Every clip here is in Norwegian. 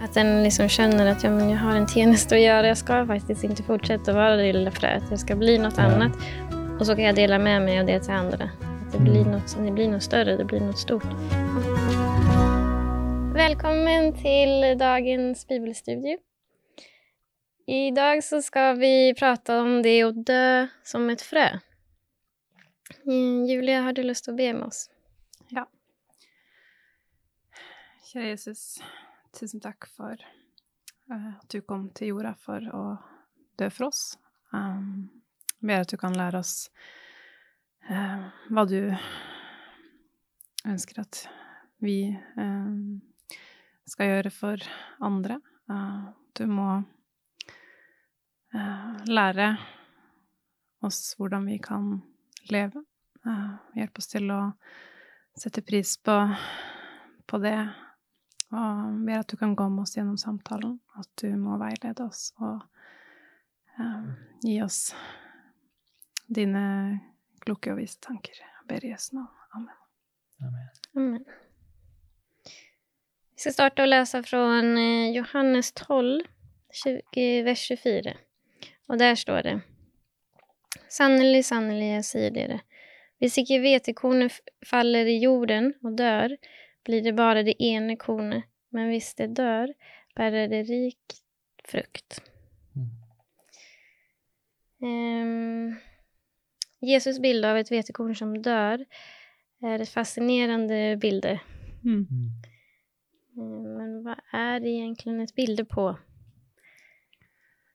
Att den liksom känner att ja, men jag har en tjänst att göra. Jag ska faktiskt inte fortsätta vara det lilla fröet. Jag ska bli något annet. annat. Och så kan jag dela med mig av det till andra. Att det, Mm. blir något, det blir något större, det blir något stort. Välkommen till dagens bibelstudio. dag så ska vi prata om det att dö som ett frö. Mm, Julia, har du lust att be med oss? Kjære Jesus, tusen takk for uh, at du kom til jorda for å dø for oss. Um, ber at du kan lære oss uh, hva du ønsker at vi uh, skal gjøre for andre. Du må lære oss hvordan vi kan leve. Hjelpe oss til å sette pris på, på det og ber at du kan gå med oss gjennom samtalen, at du må veilede oss og eh, gi oss dine kloke og vise tanker. Jeg ber i Jesu navn. Amen. Amen. Amen. Vi skal starte å lese från eh, Johannes 12, 20, vers 24. Og der står det. Sannelig, sannelig, jeg sier dere. Hvis ikke hvetekornet faller i jorden og dør, blir det bare det ene kornet. Men hvis det dør, bærer det rik frukt. Mm. Um, Jesus bilde av et hvetekorn som dør, er et fascinerende bilde. Mm. Eh, Men hva er det egentlig et bilde på?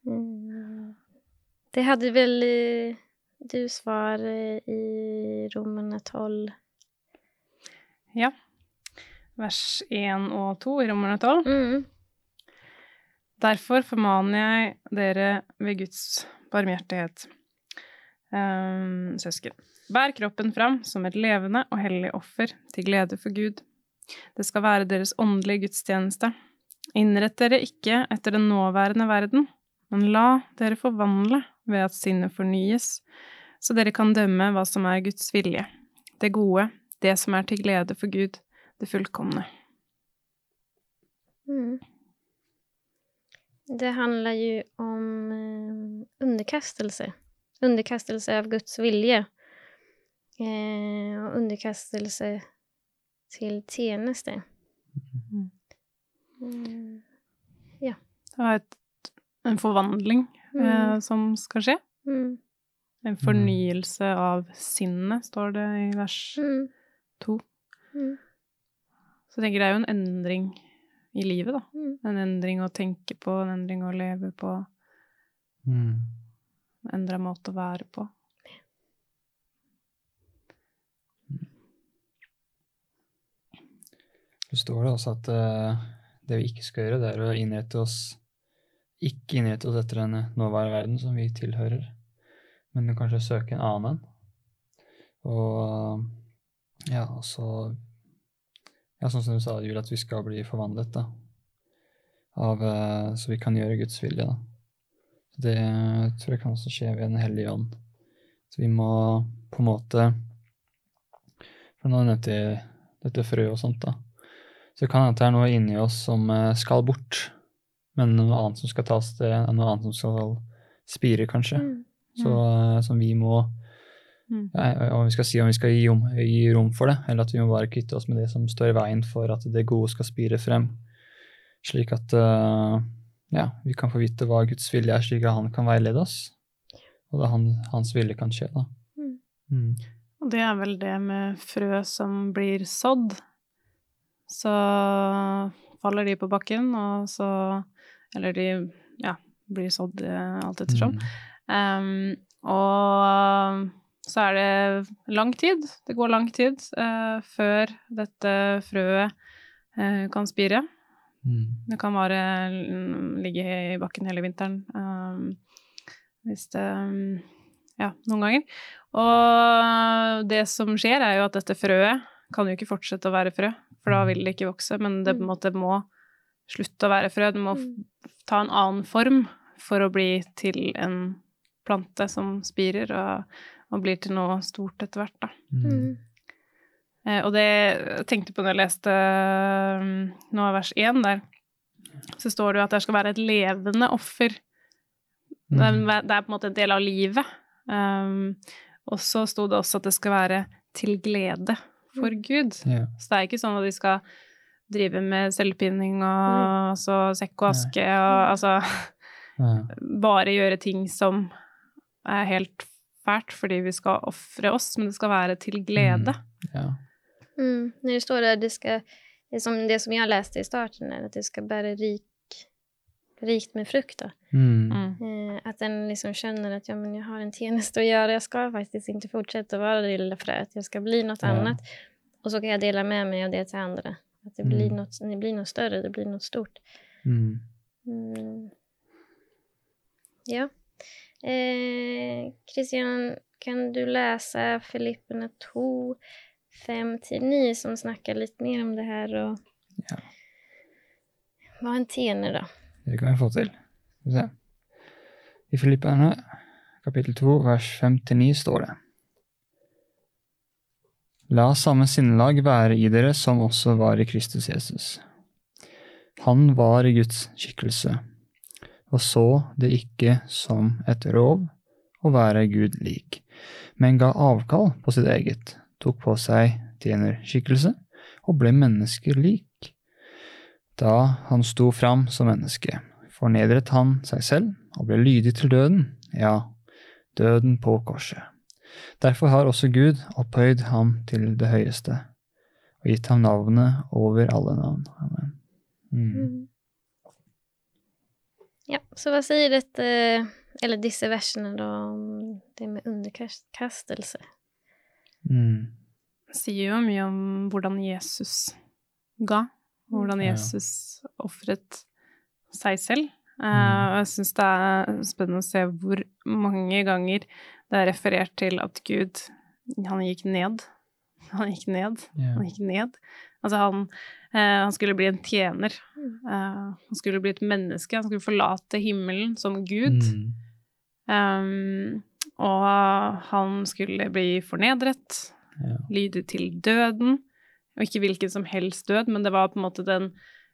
Um, Det hadde väl eh, du svar eh, i Romarna 12. Ja. Vers 1 og 2 i Romerne 12. Mm. Derfor formaner jeg dere ved Guds barmhjertighet, um, søsken. Bær kroppen fram som et levende og hellig offer til glede for Gud. Det skal være deres åndelige gudstjeneste. Innrett dere ikke etter den nåværende verden, men la dere forvandle ved at sinnet fornyes, så dere kan dømme hva som er Guds vilje, det gode, det som er til glede for Gud, det fullkomne. Mm. Det handler ju om eh, underkastelse. Underkastelse av Guds vilje. Eh, och underkastelse til tjeneste. Mm. Det er et, en forvandling Mm. eh, som skal skje. Mm. En fornyelse av sinnet, står det i vers Mm. to. Mm. Så jeg tenker det er jo en endring i livet, da. Mm. En endring å tenke på, en endring å leve på, Mm. en endra måte å være på. Det står det også at uh, det vi ikke skal gjøre, det er å innrette oss ikke innrette oss etter den nåværende verden som vi tilhører, men kanskje søke en annen. Og ja, så Ja, sånn som du sa, Julie, at vi skal bli forvandlet, da. Av, eh, så vi kan gjøre Guds vilje, da. Det tror jeg kan også skje ved Den hellige ånd. Så vi må på en måte For nå nevnte jeg dette frøet og sånt, da. Så det kan hende det er noe inni oss som eh, skal bort, men noe annet som skal tas til, noe annet som skal spire, kanskje. Mm. Så eh, som vi må Mm. Om vi skal si om vi skal gi rom, gi rom for det, eller at vi må bare kvitte oss med det som står i veien for at det gode skal spire frem. Slik at uh, ja, vi kan få vite hva Guds vilje er, slik at han kan veilede oss. Og da han, hans vilje kan skje, da. Mm. Mm. Og det er vel det med frø som blir sådd. Så faller de på bakken, og så Eller de ja, blir sådd eh, alt ettersom. Mm. Um, og så er det lang tid, det går lang tid, eh, før dette frøet eh, kan spire. Mm. Det kan bare mm, ligge i bakken hele vinteren. Um, hvis det um, Ja, noen ganger. Og det som skjer, er jo at dette frøet kan jo ikke fortsette å være frø, for da vil det ikke vokse, men det på en måte må slutte å være frø. Det må ta en annen form for å bli til en plante som spirer og, og blir til noe stort etter hvert, da. Mm. Mm. Eh, og det jeg tenkte på når jeg leste um, noe av vers 1 der, så står det jo at det skal være et levende offer. Det er, Mm. det er på en måte en del av livet. Um, og så sto det også at det skal være til glede for Gud. Yeah. Så det er ikke sånn at de skal drive med selvpinning og altså, sekk og aske og altså bare gjøre ting som er helt fælt fordi vi skal ofre oss, men det skal være til glede. ja. Mm. Når det står der det, skal det, som, det som jeg leste i starten, er at det skal bære rik, rikt med frukt. Mm. Mm. Eh, att den liksom känner at ja, men jeg har en tjeneste å gjøre, jeg skal faktisk ikke fortsette å være det lille frøet, jeg skal bli noe Ja. annet. Og så kan jeg dele med meg av det til andre. At det blir, Mm. något, det blir noe større, det blir noe stort. Mm. Ja. Eh, kan du lese Filippene 2, 5-9 som snakker litt mer om det her? Og Ja. vad en tjener, da? Det kan vi få til. Skal vi se. I Filippene kapittel 2 vers 5-9 står det. La samme sinnelag være i dere som også var i Kristus Jesus. Han var i Guds skikkelse, og så det ikke som et rov å være Gud lik, men ga avkall på sitt eget, tok på seg tjenerskikkelse og ble mennesker lik. Da han sto fram som menneske, fornedret han seg selv og ble lydig til døden, ja, døden på korset. Derfor har også Gud opphøyd ham til det høyeste og gitt ham navnet over alle navn. Amen. Mm. Ja, så hva sier dette, eller disse versene, da, om det med underkastelse? Mm. Det sier jo mye om hvordan Jesus ga, hvordan hvordan Ja. Jesus ofret seg selv. Eh, Mm. og jeg syns det er spennende å se hvor mange ganger det er referert til at Gud, han gikk ned. Han gikk ned. Han gikk ned. Altså, han, eh, han skulle bli en tjener. Eh, han skulle bli et menneske. Han skulle forlate himmelen som Gud. Mm. Um, og han skulle bli fornedret, Ja. lyde til døden. Og ikke hvilken som helst død, men det var på en måte den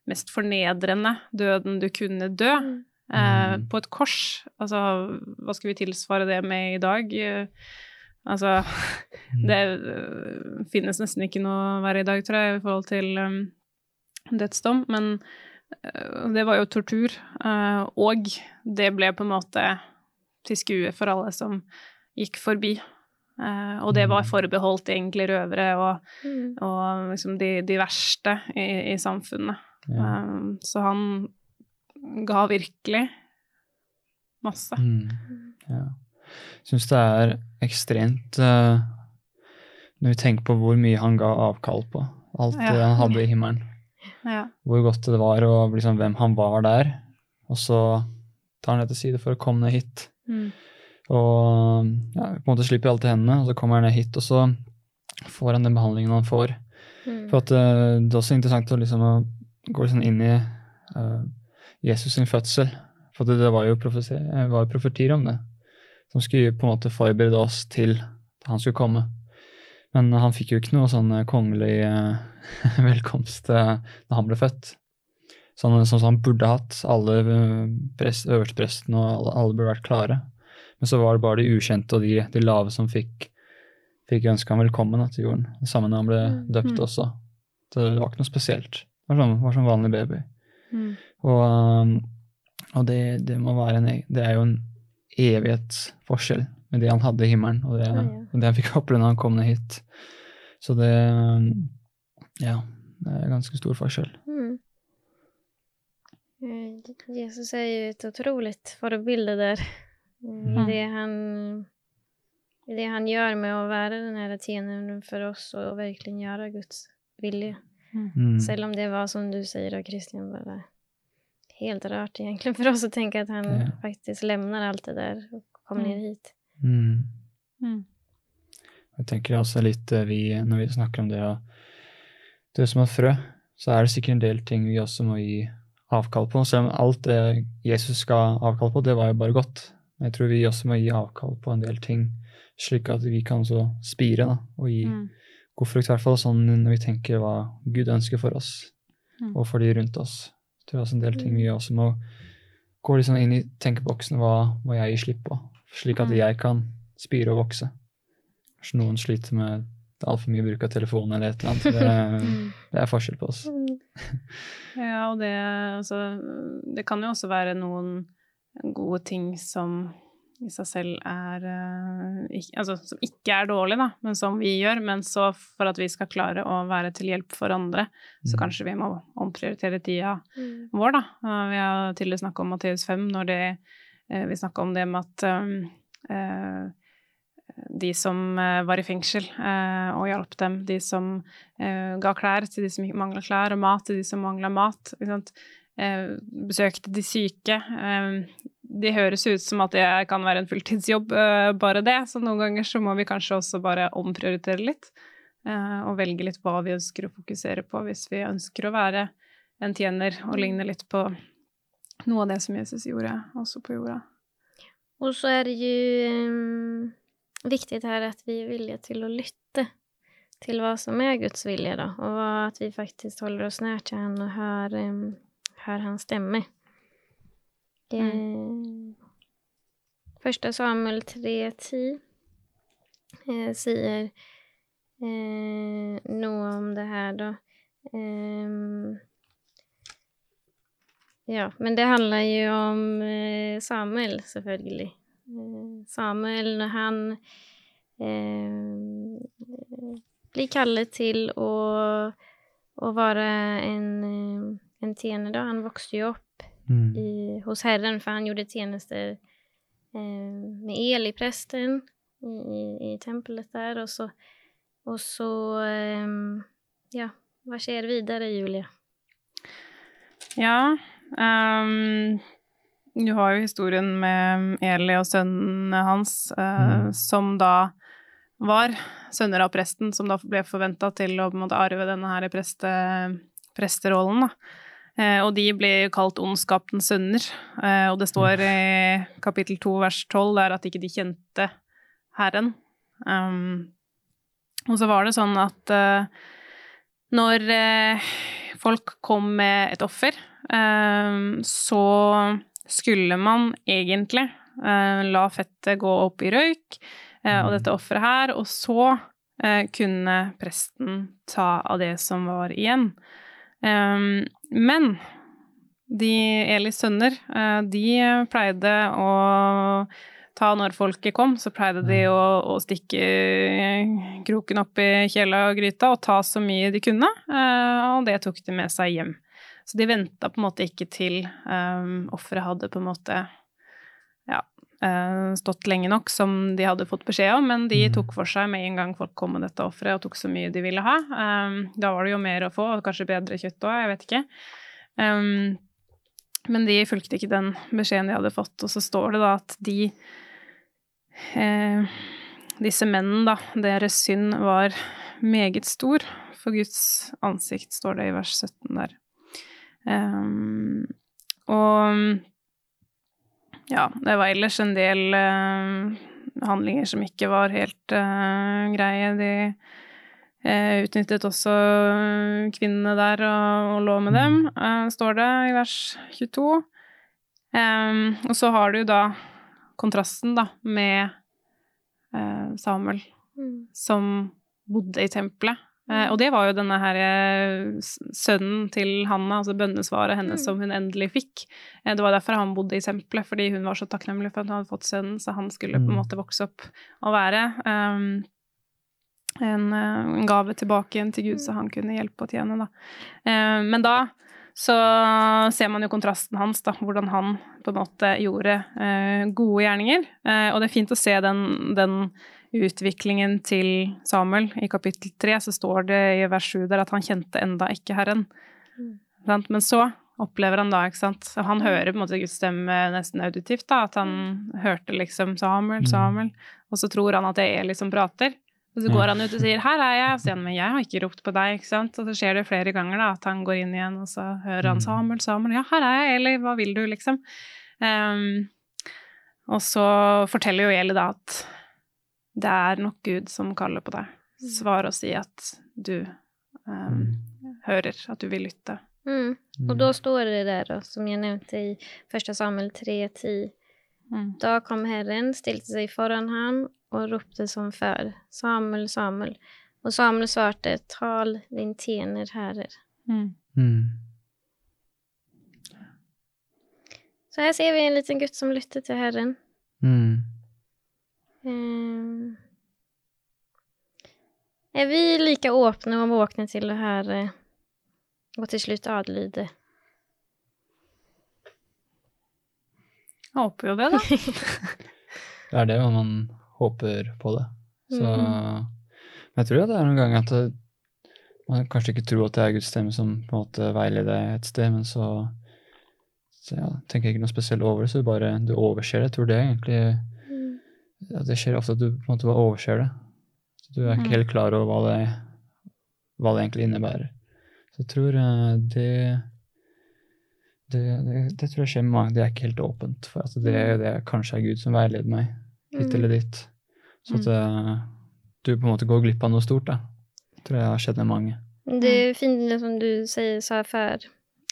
mest fornedrende døden du kunne dø. Mm. Eh, Mm. på et kors. Altså, hva skal vi tilsvare det med i dag? Eh, altså, Mm. det øh, finnes nesten ikke noe verre i dag, tror jeg, i forhold til um, dødsdom. Men øh, det var jo tortur. øh, og det ble på en måte til skue for alle som gikk forbi. Eh, og det var Mm. forbeholdt egentlig røvere og, Mm. og liksom de, de verste i, i samfunnet. Ja. Eh, så han ga virkelig masse. Mm. Ja. Syns det er ekstremt eh, Når vi tenker på hvor mye han ga avkall på. Alt det Ja. han hadde i himmelen. Ja. Hvor godt det var, og liksom hvem han var der. Og så tar han det til side for å komme ned hit. Mm. Og ja, på en måte slipper alt i hendene, og så kommer han ned hit, og så får han den behandlingen han får. Mm. For at eh, Det er også interessant å liksom gå liksom inn i uh, Jesus sin fødsel. For det, det var jo eh, var profetier om det, som skulle på en måte forberede oss til at han skulle komme. Men han fikk jo ikke noe sånn eh, kongelig eh, velkomst eh, da han ble født. Sånn, sånn som han burde hatt. Alle prest, øverstepresten og alle, alle burde vært klare. Men så var det bare de ukjente og de, de lave som fikk, fikk ønske han velkommen da, til jorden. Sammen da han ble Mm. døpt Mm. også. Så det var ikke noe spesielt. Det var sånn, var som vanlig baby. Mm. Og, og det, det må være en, e- det er jo en evighetsforskjell med det han hadde i himmelen, og det, og det han fikk oppleve når han kom ned hit. Så det um, Ja, det er ganske stor forskjell. Mm. Eh, Jesus er jo et utrolig forbilde der. Mm. I, det han, I det han gjør med å være den tjeneren for för oss og virkelig gjøre Guds vilje. Mm. Selv om det var som du sier, og Kristian bare helt rart egentlig for oss å tenke at han Ja. faktisk lämnar alt det der og kommer Mm. ned hit. Mm. Mm. Jeg tenker også litt eh, vi, når vi snakker om det å dø som et frø, så er det sikkert en del ting vi også må gi avkall på. Selv om alt det Jesus skal avkall på, det var jo bare godt. Men jeg tror vi også må gi avkall på en del ting, slik at vi kan så spire da, og gi Mm. god frukt. I hvert fall sånn når vi tenker hva Gud ønsker for oss, Mm. og for de rundt oss. tror jeg også en del ting vi også må gå liksom inn i tenkeboksen. Hva må jeg gi slipp på, slik at Mm. jeg kan spire og vokse. Kanskje noen sliter med altfor mye bruk av telefon eller et eller annet. Det, Mm. det er forskjell på oss. Ja, og det, altså, det kan jo også være noen gode ting som i seg selv er eh, ikke, Altså som ikke er dårlig, da, men som vi gjør. Men så for at vi skal klare å være til hjelp for andre, så Mm. kanskje vi må omprioritere tida Mm. vår, da. Eh, Vi har tidligere snakka om Matteus 5, når det, vi snakka om det med at um, eh, de som eh, var i fengsel, eh, og hjalp dem, de som eh, ga klær til de som mangla klær, og mat til de som mangla mat? Eh, besøkte de syke. de høres ut som at det kan være en fulltidsjobb, eh, bare det, så noen ganger så må vi kanskje også bare omprioritere litt, eh, og velge litt hva vi ønsker å fokusere på, hvis vi ønsker å være en tjener og ligne litt på noe av det som Jesus gjorde, også på jorda. Og så er det jo um, viktig her at vi er villige til å lytte til hva som er Guds vilje, da, og at vi faktisk holder oss nær til han og hører, um, hører hans stemme. Det mm. Første Samuel 3.10 eh, sier eh, noe om det her, da. Ehm, Ja, men det handler jo om eh, Samuel, selvfølgelig. Eh, Samuel, når han eh, blir kallet til å, å være en, eh, en tjener, da. Han vokste jo opp Mm. i, hos Herren, for han gjorde tjenester eh, med Eli, presten, i, i, i tempelet der. Og så, og så eh, Ja, hva skjer videre, Julie? Ja, ehm, du har jo historien med Eli og sønnene hans, uh, Mm. som da var sønner av presten, som da ble forventa til å måte arve denne her preste, presterollen. Da. Eh, og de ble kalt ondskapens sønner, eh, og det står i kapittel 2 vers 12 der at ikke de kjente Herren. Um, og så var det sånn at uh, når eh, folk kom med et offer, så skulle man egentlig eh, la fettet gå opp i røyk, eh, og Mm. dette offeret her, og så eh, kunne presten ta av det som var igjen. Eh, men de Elis sønner, de pleide å ta når folket kom, så pleide de å, å stikke kroken opp i kjela og gryta og ta så mye de kunne, og det tok de med seg hjem. Så de venta på en måte ikke til um, offeret hadde på en måte ja, uh, stått lenge nok som de hadde fått beskjed om, men de Mm. tok for seg med en gang folk kom med dette offeret og tok så mye de ville ha. Um, da var det jo mer å få, og kanskje bedre kjøtt òg, jeg vet ikke. Um, men de fulgte ikke den beskjeden de hadde fått, og så står det da at de eh, Disse mennene, da, deres synd var meget stor for Guds ansikt, står det i vers 17 der. Um, og ja, det var ellers en del uh, handlinger som ikke var helt uh, greie. De uh, utnyttet også kvinnene der og, og lå med dem, eh, står det i vers 22. Um, og så har du da kontrasten, da, med Samuel Mm. som bodde i tempelet. Eh, og det var jo denne her eh, sønnen til Hanna, altså bønnesvaret hennes, Mm. som hun endelig fikk. Eh, det var derfor han bodde i tempelet, fordi hun var så takknemlig for at hun hadde fått sønnen, så han skulle på en Mm. måte vokse opp og være um, en, en gave tilbake igjen til Gud, så han kunne hjelpe og tjene, da. Um, men da så ser man jo kontrasten hans, da, hvordan han på en måte gjorde uh, gode gjerninger. Uh, og det er fint å se den, den utviklingen til Samuel. I kapittel tre så står det i vers sju der at han kjente enda ikke Herren. Mm. Men så opplever han da, ikke sant så Han hører på en måte Guds stemme nesten auditivt, da, at han hørte liksom Samuel, Mm. Samuel, og så tror han at det er Eli som prater. Og så går han ut og sier 'her er jeg', og så sier han 'men jeg har ikke ropt på deg', ikke sant. Og så skjer det flere ganger da, at han går inn igjen, og så hører han Mm. 'Samuel, Samuel', 'ja, her er jeg, Eli, hva vil du', liksom. Um, og så forteller jo Eli da at det er nok Gud som kaller på deg. Svar og si at du um, Mm. hører, at du vil lytte. Mm. Mm. Och då står det der, som jeg nevnte i 1. Samuel 3.10. Mm. Da kom Herren, stilte seg foran ham og ropte som før, Samuel, Samuel. Og Samuel svarte, tal din tjener, herrer. Mm. Mm. Så her ser vi en liten gutt som lytter til Herren. Mm. Eh, er vi like åpne og våkne til det her eh, og til slutt adlyde? Jeg håper jo det, da. Det er det, man håper på det. Så mm. Men jeg tror det er noen ganger at det, man kanskje ikke tror at det er Guds stemme som på en måte veileder deg et sted, men så, så ja, tenker jeg ikke noe spesielt over det, så du bare du overser det. Jeg tror det er egentlig Det skjer ofte at du på en måte bare overser det. Så du er ikke Mhm. helt klar over hva det, hva det egentlig innebærer. Så jeg tror eh, det det, det, det tror jeg skjer med mange. Det er ikke helt åpent for at det, det kanskje er Gud som veileder meg hit Mm. eller dit. Så at eh, du på en måte går glipp av noe stort, da. Det tror jeg har skjedd med mange. Det er fint det som du sier, sa før,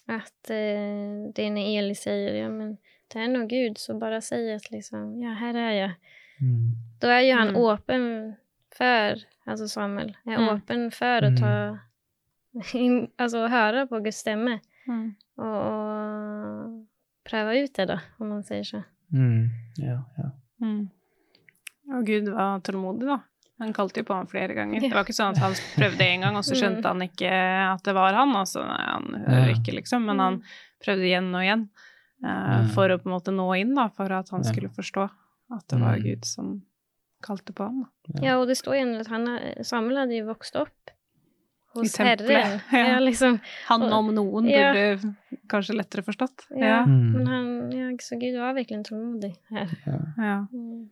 at eh, det er når Eli sier ja men det er nå Gud så bare sier at liksom ja her er jag. Mm. Då är ju han Mm. åpen för, alltså Samuel, är Mm. for för att ta, alltså höra på Guds stämme Mm. och, och pröva ut det då, om man säger så. Mm. Ja, ja. Mm. Og Gud var tålmodig, da. Han kalte jo på ham flere ganger. Det var ikke sånn at han prøvde én gang, og så skjønte han ikke at det var han. Altså, nei, han hører ikke, liksom. Men han prøvde igjen og igjen eh, Mm. for å på en måte nå inn, da, for at han skulle forstå at det var Mm. Gud som kalte på ham. Ja. Ja, og det står igjen at han, Samuel hadde jo vokst opp hos Herren. ja. Ja, liksom. Han om noen Ja. burde kanskje lettere forstått. Ja, Mm. men han, ja, så Gud var verkligen tålmodig her. ja. ja. Mm.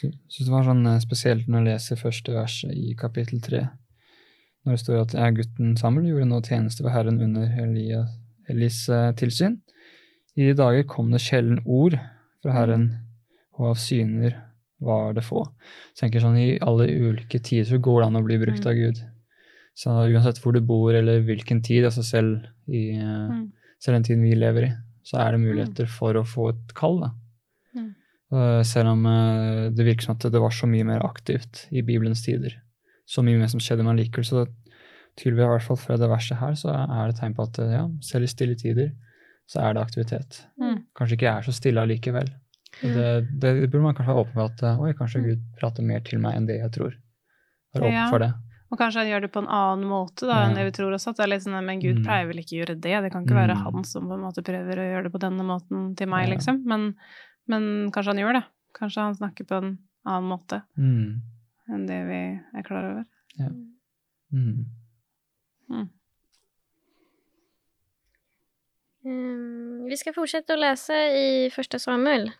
Så, så det var sånn eh, spesielt når jeg leser første verset i kapittel tre, når det står at ja, gutten Samuel gjorde nå tjeneste for Herren under Elias, Elis eh, tilsyn. I de dager kom det sjelden ord fra Herren, og av syner var det få. Så jeg tenker sånn, I alle ulike tider så går det an å bli brukt Mm. av Gud. Så uansett hvor du bor eller hvilken tid, altså selv i eh, Mm. selv den tiden vi lever i, så er det muligheter for å få et kall. da. Mm. Selv om eh, det virker som at det var så mye mer aktivt i Bibelens tider. Så mye mer som skjedde med likevel. Så tydeligvis, i hvert fall fra det verset her, så er det tegn på at eh, ja, selv i stille tider så er det aktivitet. Mm. Kanskje ikke er så stille allikevel. Det, det, burde man kanskje være åpen for at eh, oi, kanskje Mm. Gud prater mer til meg enn det jeg tror. Være åpen Ja. for det. Og kanskje han gjør det på en annen måte da, enn det vi tror også. At det er litt sånn, men Gud Mm. pleier vel ikke å gjøre det. Det kan ikke være Mm. han som på en måte prøver å gjøre det på denne måten til meg, Ja. liksom. Men, men kanskje han gjør det. Kanskje han snakker på en annen måte Mm. enn det vi er klar over. Mm. Mm, vi skal fortsette å lese i Første Samuel.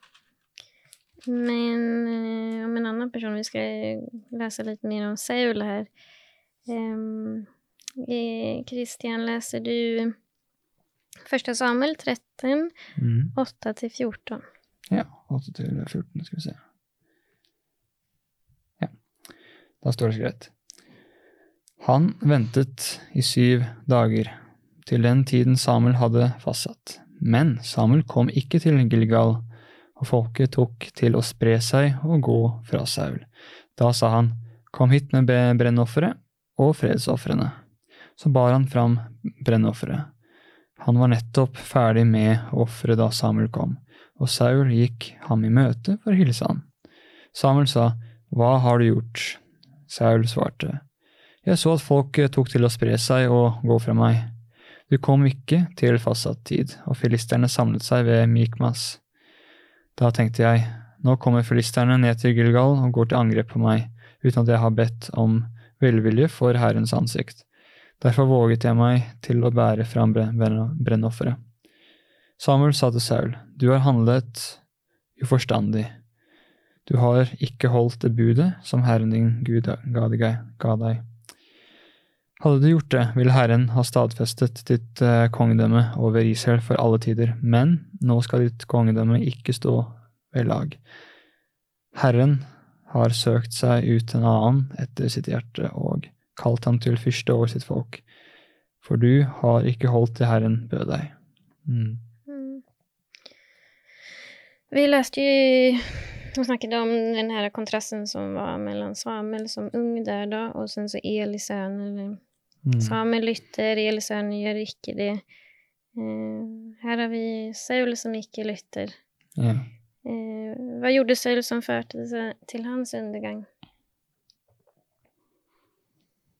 Men eh, om en annan person, vi ska läsa lite mer om Seul här. Eh, Christian, läser du första Samuel 13, Mm. 8-14? Ja, 8 til 14, skal vi se. Ja, da står det skrevet. Han ventet i syv dager, til den tiden Samuel hadde fastsatt. Men Samuel kom ikke til Gilgal, og folket tok til å spre seg og gå fra Saul. Da sa han, kom hit med brennofferet og fredsofrene. Så bar han fram brennofferet. Han var nettopp ferdig med offeret da Samuel kom og Saul gikk ham i møte for å hilse ham. Samuel sa, Hva har du gjort? Saul svarte, Jeg så at folk tok til å spre seg og gå fra meg. Du kom ikke til fastsatt tid, og filisterne samlet seg ved Mikmas. Da tenkte jeg, nå kommer filisterne ned til Gilgal og går til angrep på meg, uten at jeg har bedt om velvilje for Herrens ansikt. Derfor våget jeg meg til å bære fram brenn- brenn- brennofferet. Samuel sa til Saul, du har handlet uforstandig. Du har ikke holdt det budet som Herren din Gud ga deg. Hadde du gjort det, ville Herren ha stadfestet ditt eh, kongedømme over Israel for alle tider, men nå skal ditt kongedømme ikke stå ved lag. Herren har søkt seg ut en annen etter sitt hjerte og kalt ham til fyrste over sitt folk. For du har ikke holdt det Herren bød deg. Mm. Mm. Vi leste jo och snakket om den her kontrasten som var mellom Samuel som ung der, da, og sen så Eli söner. Mm. Samer lytter, Eli gjør ikke det. her här har vi Saul som ikke lytter. Ja. Eh, vad gjorde Saul som førte til till hans undergang?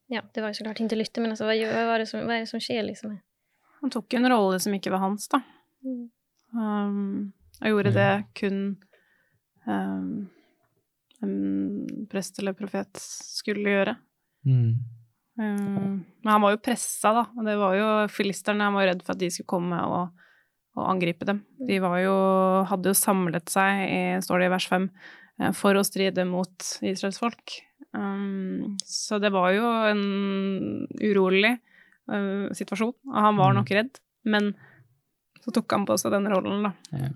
Ja, det var jo så klart ikke lytte, men altså, hva, hva, var det som, hva, er det som skjer, liksom? Han tok en rolle som ikke var hans, da. Mm. Um, og gjorde Mm. det kun um, en prest eller profet skulle gjøre. Mm. Um, men han var jo pressa, da. Og det var jo filisterne. Han var redd for at de skulle komme og, og angripe dem. De var jo, hadde jo samlet seg, i, står det i vers 5, eh, for å stride mot Israels folk. Um, så det var jo en urolig uh, situasjon, og han var Mm. nok redd. Men så tok han på seg den rollen, da. Ja.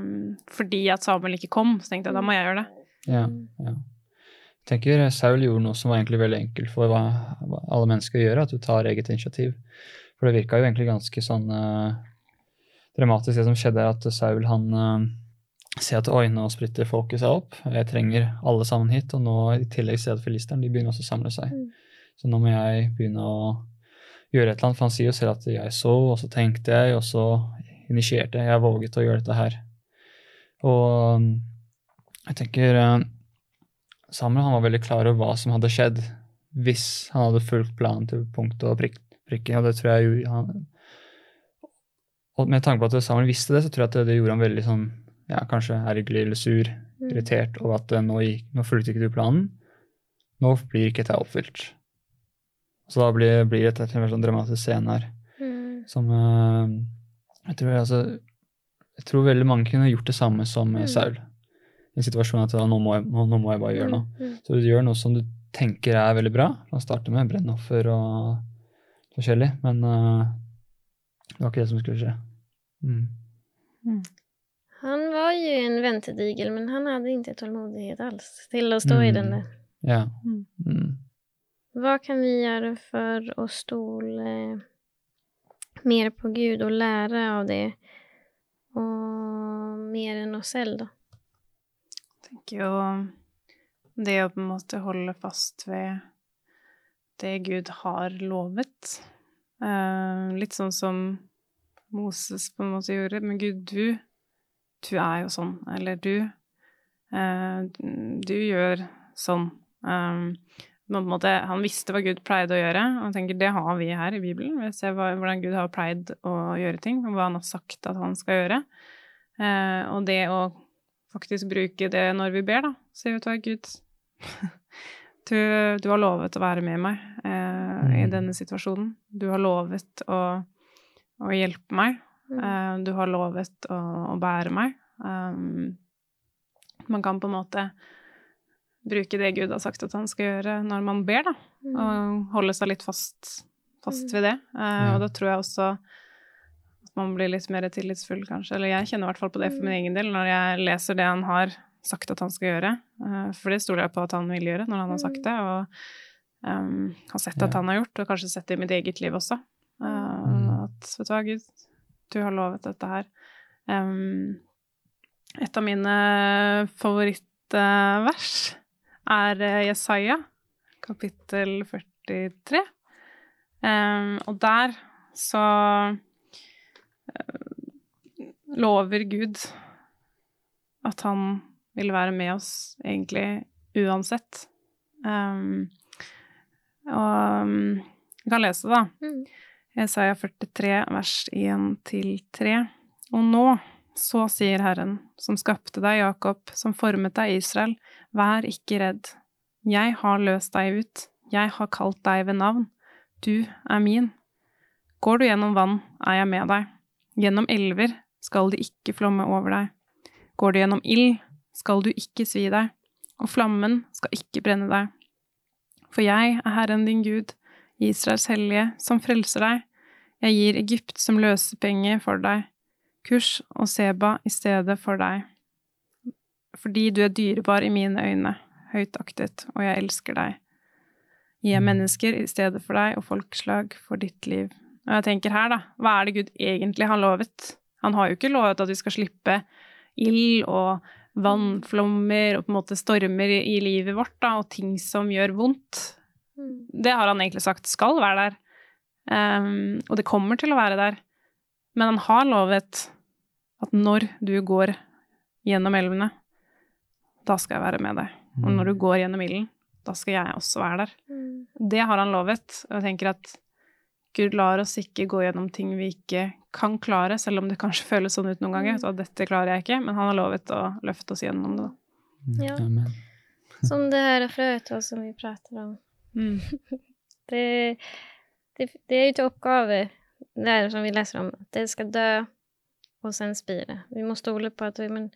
Um, fordi at Samuel ikke kom, så tenkte jeg da må jeg gjøre det. Ja, ja. Tenker Saul gjorde noe som var egentlig veldig enkelt for hva, hva alle mennesker gjør, at du tar eget initiativ. For det virka jo egentlig ganske sånn uh, dramatisk, det som skjedde, er at Saul han uh, ser at oi, nå splitter folket seg opp, jeg trenger alle sammen hit, og nå i tillegg ser jeg at filisteren de begynner også å samle seg. Mm. Så nå må jeg begynne å gjøre et eller annet, for han sier jo selv at jeg så, og så tenkte jeg, og så initierte jeg, jeg våget å gjøre dette her. Og um, jeg tenker eh, Samuel han var veldig klar over hva som hadde skjedd hvis han hadde fulgt planen til punkt og prikk, prikke, og det tror jeg jo han Og med tanke på at Samuel visste det, så tror jeg at det gjorde han veldig sånn ja, kanskje ergerlig eller sur, Mm. irritert over at eh, nå, gikk, nå fulgte ikke du planen. Nå blir ikke dette oppfylt. Så da blir, blir det en sånn dramatisk scene her Mm. som eh, jeg, tror, altså, jeg tror veldig mange kunne gjort det samme som Mm. Saul. I en situasjon at ja, nå, må jeg, nå, nå må jeg bare gjøre noe. Mm. Så du gjør noe som du tenker er veldig bra. Man starter starte med brennoffer og forskjellig, men uh, det var ikke det som skulle skje. Mm. Han var jo en ventedigel, men han hadde ikke tålmodighet alls til å stå i Mm. den der. Ja. Mm. Mm. Vad kan vi gjøre for å stole mer på Gud og lære av det? og mer enn oss selv, da? Tenker jo det å på en måte holde fast ved det Gud har lovet. Eh, litt sånn som Moses på en måte gjorde. Men Gud, du, du er jo sånn. Eller du, eh, du gjør sånn. Eh, måte, han visste hva Gud pleide å gjøre, og jeg tenker det har vi her i Bibelen. Vi ser hvordan Gud har pleid å gjøre ting, og hva han har sagt at han skal gjøre. Eh, og det å faktisk bruke det når vi ber, da. Si, vet du hva, Gud, du, du har lovet å være med meg eh, i Mm. denne situasjonen. Du har lovet å, å hjelpe meg. Mm. Eh, du har lovet å, å bære meg. Um, man kan på en måte bruke det Gud har sagt at han skal gjøre når man ber, da. Mm. Og holde seg litt fast, fast ved det. Eh, Og da tror jeg også at man blir litt mer tillitsfull, kanskje. Eller jeg kjenner i hvert fall på det for min egen del når jeg leser det han har sagt at han skal gjøre. Eh, For det stoler jeg på at han vil gjøre når han har sagt det, og um, har sett at han har gjort, og kanskje sett det i mitt eget liv også. Eh, Mm. At vet du hva, Gud, du har lovet dette her. Um, et av mine favorittvers er eh, Jesaja, kapittel 43. Um, og der så lover Gud at han vil være med oss egentlig uansett. Um, og um, jeg kan lese, da. Mm. Jesaja 43, vers 1-3. Og nå, så sier Herren, som skapte deg, Jakob, som formet deg, Israel, vær ikke redd. Jeg har løst deg ut, jeg har kalt deg ved navn. Du er min. Går du gjennom vann, er jeg med deg. Gjennom elver skal de ikke flomme over deg. Går du gjennom ild, skal du ikke svi deg, og flammen skal ikke brenne deg. For jeg er Herren din Gud, Israels hellige, som frelser deg. Jeg gir Egypt som løsepenge for deg, Kurs og Seba i stedet for deg. Fordi du er dyrebar i mine øyne, høytaktet, og jeg elsker deg. Gi jeg Mm. mennesker i stedet for deg og folkeslag for ditt liv. Og jeg tenker her, da, hva er det Gud egentlig har lovet? Han har jo ikke lovet at vi skal slippe ild og vannflommer og på en måte stormer i, i livet vårt, da, og ting som gjør vondt. Mm. Det har han egentlig sagt skal være der. Um, og det kommer til å være der. Men han har lovet at når du går gjennom elvene, da skal jeg være med deg. Og når du går gjennom ilden, da skal jeg også være der. Mm. Det har han lovet. Og jeg tenker at Gud lar oss ikke gå gjennom ting vi ikke kan klare, selv om det kanskje føles sånn ut noen ganger. at dette klarer jeg ikke, men han har lovet å løfte oss gjennom det. da. Ja. Amen. Som det här fröet då som vi prater om. Mm. Det, det, det er jo til oppgave, det er som vi leser om, at det skal dø, og sen spire. Vi må stole på at men,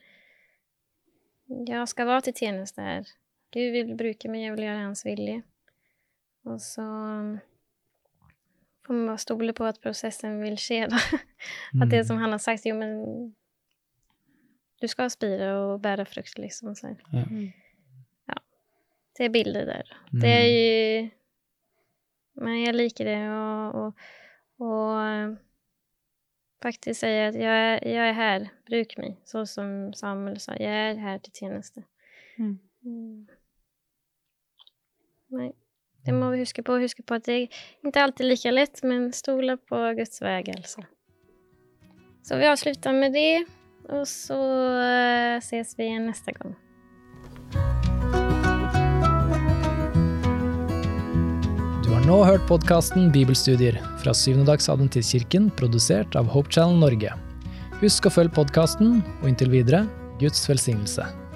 jeg skal være til tjeneste her. Gud vil bruke meg, jeg vil gjøre hans vilje. Og så får man bare stole på at prosessen vil skje. Da. At det som han har sagt, jo men du skal spire og bære frukt, liksom. Så. Ja. Ja. Det er bildet der. Det er jo Men jeg liker det og, og, og eh, faktisk si at jeg, er- jeg er her, bruk meg. Så som Samuel sa, jeg er her til tjeneste. Mm. Mm. Nei. Det må vi huske på. Huske på at er ikke alltid like lett, men stole på Guds vei, altså. Så vi avslutter med det, og så eh, ses vi igjen neste gang. Du har nå hørt podkasten Bibelstudier fra Syvendedagsadventistkirken, produsert av Hope Channel Norge. Husk å følge podkasten, og inntil videre Guds velsignelse.